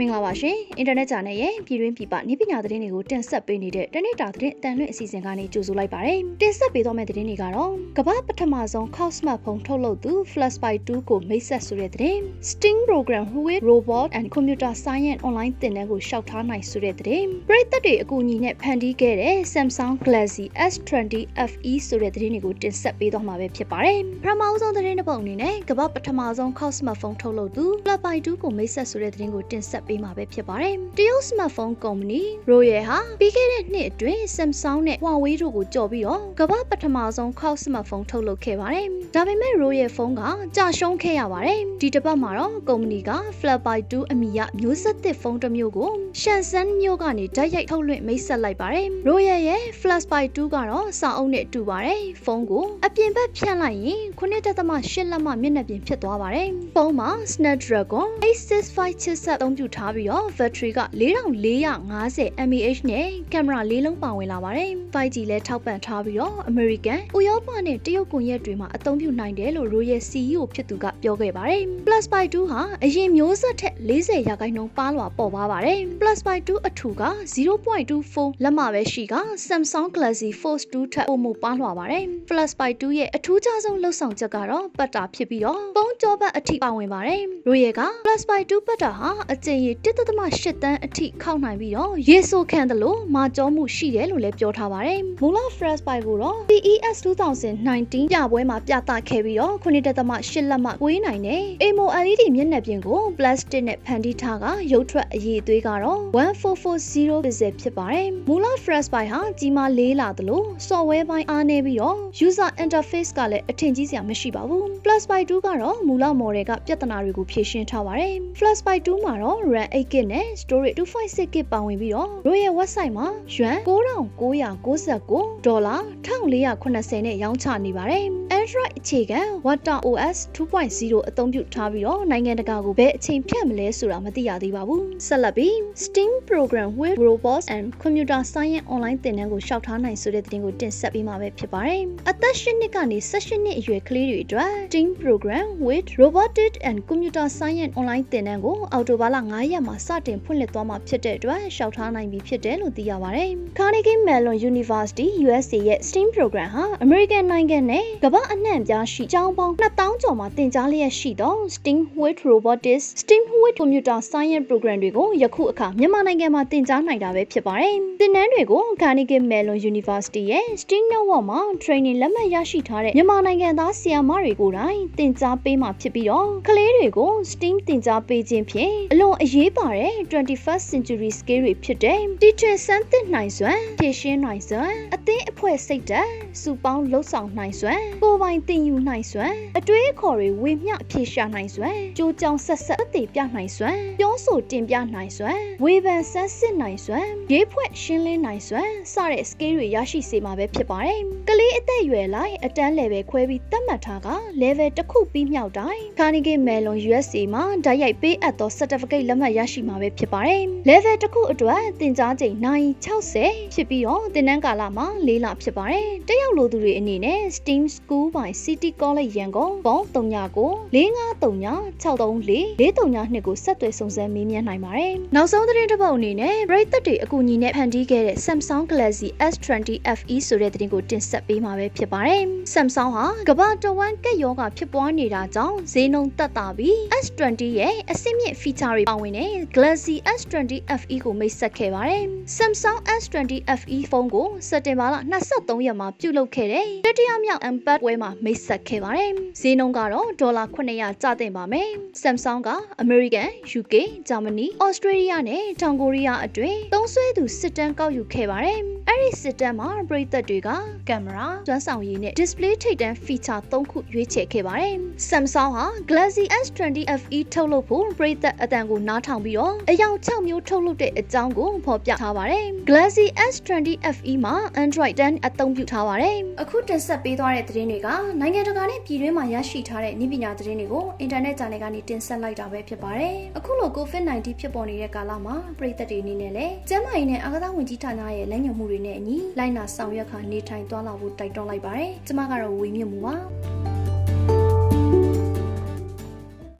မင်္ဂလာပါရှင်အင်တာနက်ဂျာနယ်ရဲ့ပြည်တွင်းပြည်ပနည်းပညာသတင်းတွေကိုတင်ဆက်ပေးနေတဲ့တနေ့တာသတင်းအတန်လွင့်အစီအစဉ်ကနေကြိုဆိုလိုက်ပါရစေတင်ဆက်ပေးသွားမယ့်သတင်းတွေကတော့ကမ္ဘာပထမဆုံး Cloud Smartphone ထုတ်လုပ်သူ Flashby 2ကိုမိတ်ဆက်ဆိုတဲ့သတင်း Sting Program with Robot and Computer Science Online သင်တန်းကိုရှောက်ထားနိုင်ဆိုတဲ့သတင်းပရိသတ်တွေအကူအညီနဲ့ဖန်တီးခဲ့တဲ့ Samsung Galaxy S20 FE ဆိုတဲ့သတင်းတွေကိုတင်ဆက်ပေးသွားမှာပဲဖြစ်ပါတယ်ပထမဆုံးသတင်းတစ်ပုဒ်အနေနဲ့ကမ္ဘာပထမဆုံး Cloud Smartphone ထုတ်လုပ်သူ Flashby 2ကိုမိတ်ဆက်ဆိုတဲ့သတင်းကိုတင်ဆက်ပေးမှာပဲဖြစ်ပါတယ်။တရုတ် smartphone ကုမ္ပဏီ Royal ဟာပြီးခဲ့တဲ့နှစ်အတွင်း Samsung နဲ့ Huawei တို့ကိုကြော်ပြီးတော့ကမ္ဘာပထမဆုံး cloud smartphone ထုတ်လုပ်ခဲ့ပါတယ်။ဒါပေမဲ့ Royal phone ကကြာရှုံးခဲ့ရပါတယ်။ဒီတစ်ပတ်မှာတော့ကုမ္ပဏီက Flipby 2အမည်ရမျိုးဆက်သစ်ဖုန်းတစ်မျိုးကိုရှန်ဆန်မြို့ကနေဓာတ်ရိုက်ထုတ်လွှင့်မိတ်ဆက်လိုက်ပါတယ်။ Royal ရဲ့ Flashby 2ကတော့စာအုပ်နဲ့တူပါတယ်။ဖုန်းကိုအပြင်ဘက်ဖြန့်လိုက်ရင်9.8လက်မမျက်နှာပြင်ဖြစ်သွားပါတယ်။ဖုန်းမှာ Snapdragon 865 chipset အသုံးပြုထားပြီးတော့ battery က4450 mAh နဲ့ကင်မရာလေးလုံးပါဝင်လာပါတယ်။ 5G လည်းထောက်ပံ့ထားပြီးတော့ American ၊ဥရောပနဲ့တရုတ်ကွန်ရက်တွေမှာအသုံးပြုနိုင်တယ်လို့ Royal CEO ဖြစ်သူကပြောခဲ့ပါတယ်။ Plus by 2ဟာအရင်မျိုးဆက်ထက်40ရာခိုင်နှုန်းပါလွာပေါ်ပါပါတယ်။ Plus by 2အထူက0.24လက်မပဲရှိက Samsung Galaxy Fold 2ထက်ပိုမိုပါလွာပါတယ်။ Plus by 2ရဲ့အထူးခြားဆုံးလှုပ်ဆောင်ချက်ကတော့ပတ်တာဖြစ်ပြီးတော့ပုံးကြောပတ်အထိပါဝင်ပါတယ်။ Royal က Plus by 2ပတ်တာဟာအကျဉ်းရ1.8တန်းအထိခောက်နိုင်ပြီးတော့ရေဆိုခံတယ်လို့မာကြောမှုရှိတယ်လို့လည်းပြောထားပါတယ်။မူလ Fresh Buy ကိုတော့ CES 2019ပြပွဲမှာပြသခဲ့ပြီးတော့9.8လက်မှဝေးနိုင်တဲ့ AMO LED မျက်နှာပြင်ကို plastic နဲ့ဖန်တီးထားကရုပ်ထွက်အရည်အသွေးကတော့1440 pixel ဖြစ်ပါတယ်။မူလ Fresh Buy ဟာကြီးမားလေးလာသလို software ပိုင်းအားနည်းပြီးတော့ user interface ကလည်းအထင်ကြီးစရာမရှိပါဘူး။ Plus Buy 2ကတော့မူလ model ကပြဿနာတွေကိုဖြေရှင်းထားပါတယ်။ Plus Buy 2မှာတော့ RAM 8GB နဲ့ storage 256GB ပါဝင်ပြီးတော့ Royal website မှာယွမ်9999ဒေါ်လာ1480နဲ့ရောင်းချနေပါတယ်။ Android အခြေခံ Water OS 2.0အသုံးပြုထားပြီးတော့နိုင်ငံတကာကိုဘယ်အချိန်ဖြတ်မလဲဆိုတာမသိရသေးပါဘူး။ဆက်လက်ပြီး Steam Program with Robots and Computer Science Online သင်တန်းကိုရှောက်ထားနိုင်ဆိုတဲ့သတင်းကိုတင်ဆက်ပေးမှာပဲဖြစ်ပါတယ်။အသက်၈နှစ်ကနေ၁၈နှစ်အရွယ်ကလေးတွေအတွက် Steam Program with Robotics and Computer Science Online သင်တန်းကိုအော်တိုဘာလ9ရက်မှာစတင်ဖွင့်လှစ်သွားမှာဖြစ်တဲ့အတွက်ရှောက်ထားနိုင်ပြီဖြစ်တယ်လို့သိရပါတယ်။ Carnegie Mellon University USA ရဲ့ STEAM program ဟာ American နိုင်ငံနဲ့ကမ္ဘာအနှံ့ပြားရှိကျောင်းပေါင်း2000ကျော်မှာသင်ကြားလျက်ရှိသော STEAM with Robotics, STEAM with Computer Science program တွေကိုယခုအခါမြန်မာနိုင်ငံမှာသင်ကြားနိုင်တာပဲဖြစ်ပါတယ်။သင်တန်းတွေကို Carnegie Mellon University ရဲ့ STEAM Network မှာ training လက်မှတ်ရရှိထားတဲ့မြန်မာနိုင်ငံသားဆရာမတွေကိုယ်တိုင်သင်ကြားပေးမှာဖြစ်ပြီးတော့ကလေးတွေကို STEAM သင်ကြားပေးခြင်းဖြင့်အလွန်အရေးပါတဲ့ 21st century skill တွေဖြစ်တဲ့တီထွင်စမ်းသစ်နိုင်စွမ်းဖြည့်ရှင်းနိုင်စွမ်းအသင်းအဖွဲ့စိတ်ဓာတ်စုပေါင်းလှုပ်ဆောင်နိုင်စွမ်းကိုယ်ပိုင်သင်ယူနိုင်စွမ်းအတွေးအခေါ်တွေဝေမျှအဖြေရှာနိုင်စွမ်းကြိုးကြောင်ဆက်ဆက်အသေးပြနိုင်စွမ်းပြောဆိုတင်ပြနိုင်စွမ်းဝေဖန်ဆန်းစစ်နိုင်စွမ်းရေးဖွဲ့ရှင်းလင်းနိုင်စွမ်းစတဲ့ skill တွေရရှိစေမှာပဲဖြစ်ပါတယ်ကလေးအသက်အရွယ်လိုက်အတန်း level ခွဲပြီးသတ်မှတ်ထားက level တစ်ခုပြီးမြောက်တိုင်း Carnegie Mellon USA မှာဓာတ်ရိုက်ပေးအပ်သော certificate လက်မှတ်ရရှိမှာပဲဖြစ်ပါတယ်။ level တစ်ခုအတွက်သင်ကြားချိန်နိုင်60ဖြစ်ပြီးတော့သင်တန်းကာလမှာ၄လဖြစ်ပါတယ်။တက်ရောက်လိုသူတွေအနေနဲ့ STEAM School by City College ရန်ကုန်ပေါင်း39 4539 634 432ကိုဆက်သွယ်စုံစမ်းမေးမြန်းနိုင်ပါတယ်။နောက်ဆုံးသတင်းတစ်ပုဒ်အနေနဲ့ပရိသတ်တွေအကူအညီနဲ့ဖန်တီးခဲ့တဲ့ Samsung Galaxy S20 FE ဆိုတဲ့သတင်းကိုတင်ဆက်ပေးမှာပဲဖြစ်ပါတယ်။ Samsung ဟာကမ္ဘာတဝန်းကက်ရောဂါဖြစ်ပွားနေတာကြောင့်ဈေးနှုန်းတက်တာပြီး S20 ရဲ့အဆင့်မြင့် feature တွေပါဝင်တဲ့ Galaxy S20 FE ကိုမိတ်ဆက်ခဲ့ပါတယ်။ Samsung S20 FE ဖုန်းကိုစက်တင်ဘာလ23ရက်မှာပြုလုပ်ခဲ့တဲ့တတိယမြောက် Unpacked ပွဲမှာမိတ်ဆက်ခဲ့ပါတယ်။ဈေးနှုန်းကတော့ဒေါ်လာ900ကျသင့်ပါမယ်။ Samsung က American, UK, Germany, Australia နဲ့တောင်ကိုရီးယားအတွင်းသုံးစွဲသူစစ်တမ်းကောက်ယူခဲ့ပါတယ်။အဲ့ဒီစစ်တမ်းမှာပရိသတ်တွေကကင်မရာ၊ကျွမ်းဆောင်ရည်နဲ့ display ထိပ်တန်း feature ၃ခုရွေးချယ်ခဲ့ပါတယ်။ Samsung ဟာ Galaxy S20 FE ထုတ်လုပ်ဖို့ပရိသတ်အတန်ကိုနားထောင်ပြီးတော့အယောင်6မျိုးထုတ်လုပ်တဲ့အကြောင်းကိုဖော်ပြထားပါတယ်။ Galaxy S20 FE မှာ Android 10အသုံးပြုထားပါတယ်။အခုတင်ဆက်ပေးသွားတဲ့သတင်းတွေကနိုင်ငံတကာနဲ့ပြည်တွင်းမှာရရှိထားတဲ့နည်းပညာသတင်းတွေကိုအင်တာနက် channel ကနေတင်ဆက်လိုက်တာပဲဖြစ်ပါတယ်။အခုလို COVID-19 ဖြစ်ပေါ်နေတဲ့ကာလမှာပြည်သက်တွေအနေနဲ့လည်းကျန်းမာရေးနဲ့အာကစားဝန်ကြီးဌာနရဲ့လမ်းညွှန်မှုတွေနဲ့အညီလိုက်နာဆောင်ရွက်ခါနေထိုင်သွားလာဖို့တိုက်တွန်းလိုက်ပါတယ်။ကျွန်မကတော့ဝေမြင့်မှုပါ။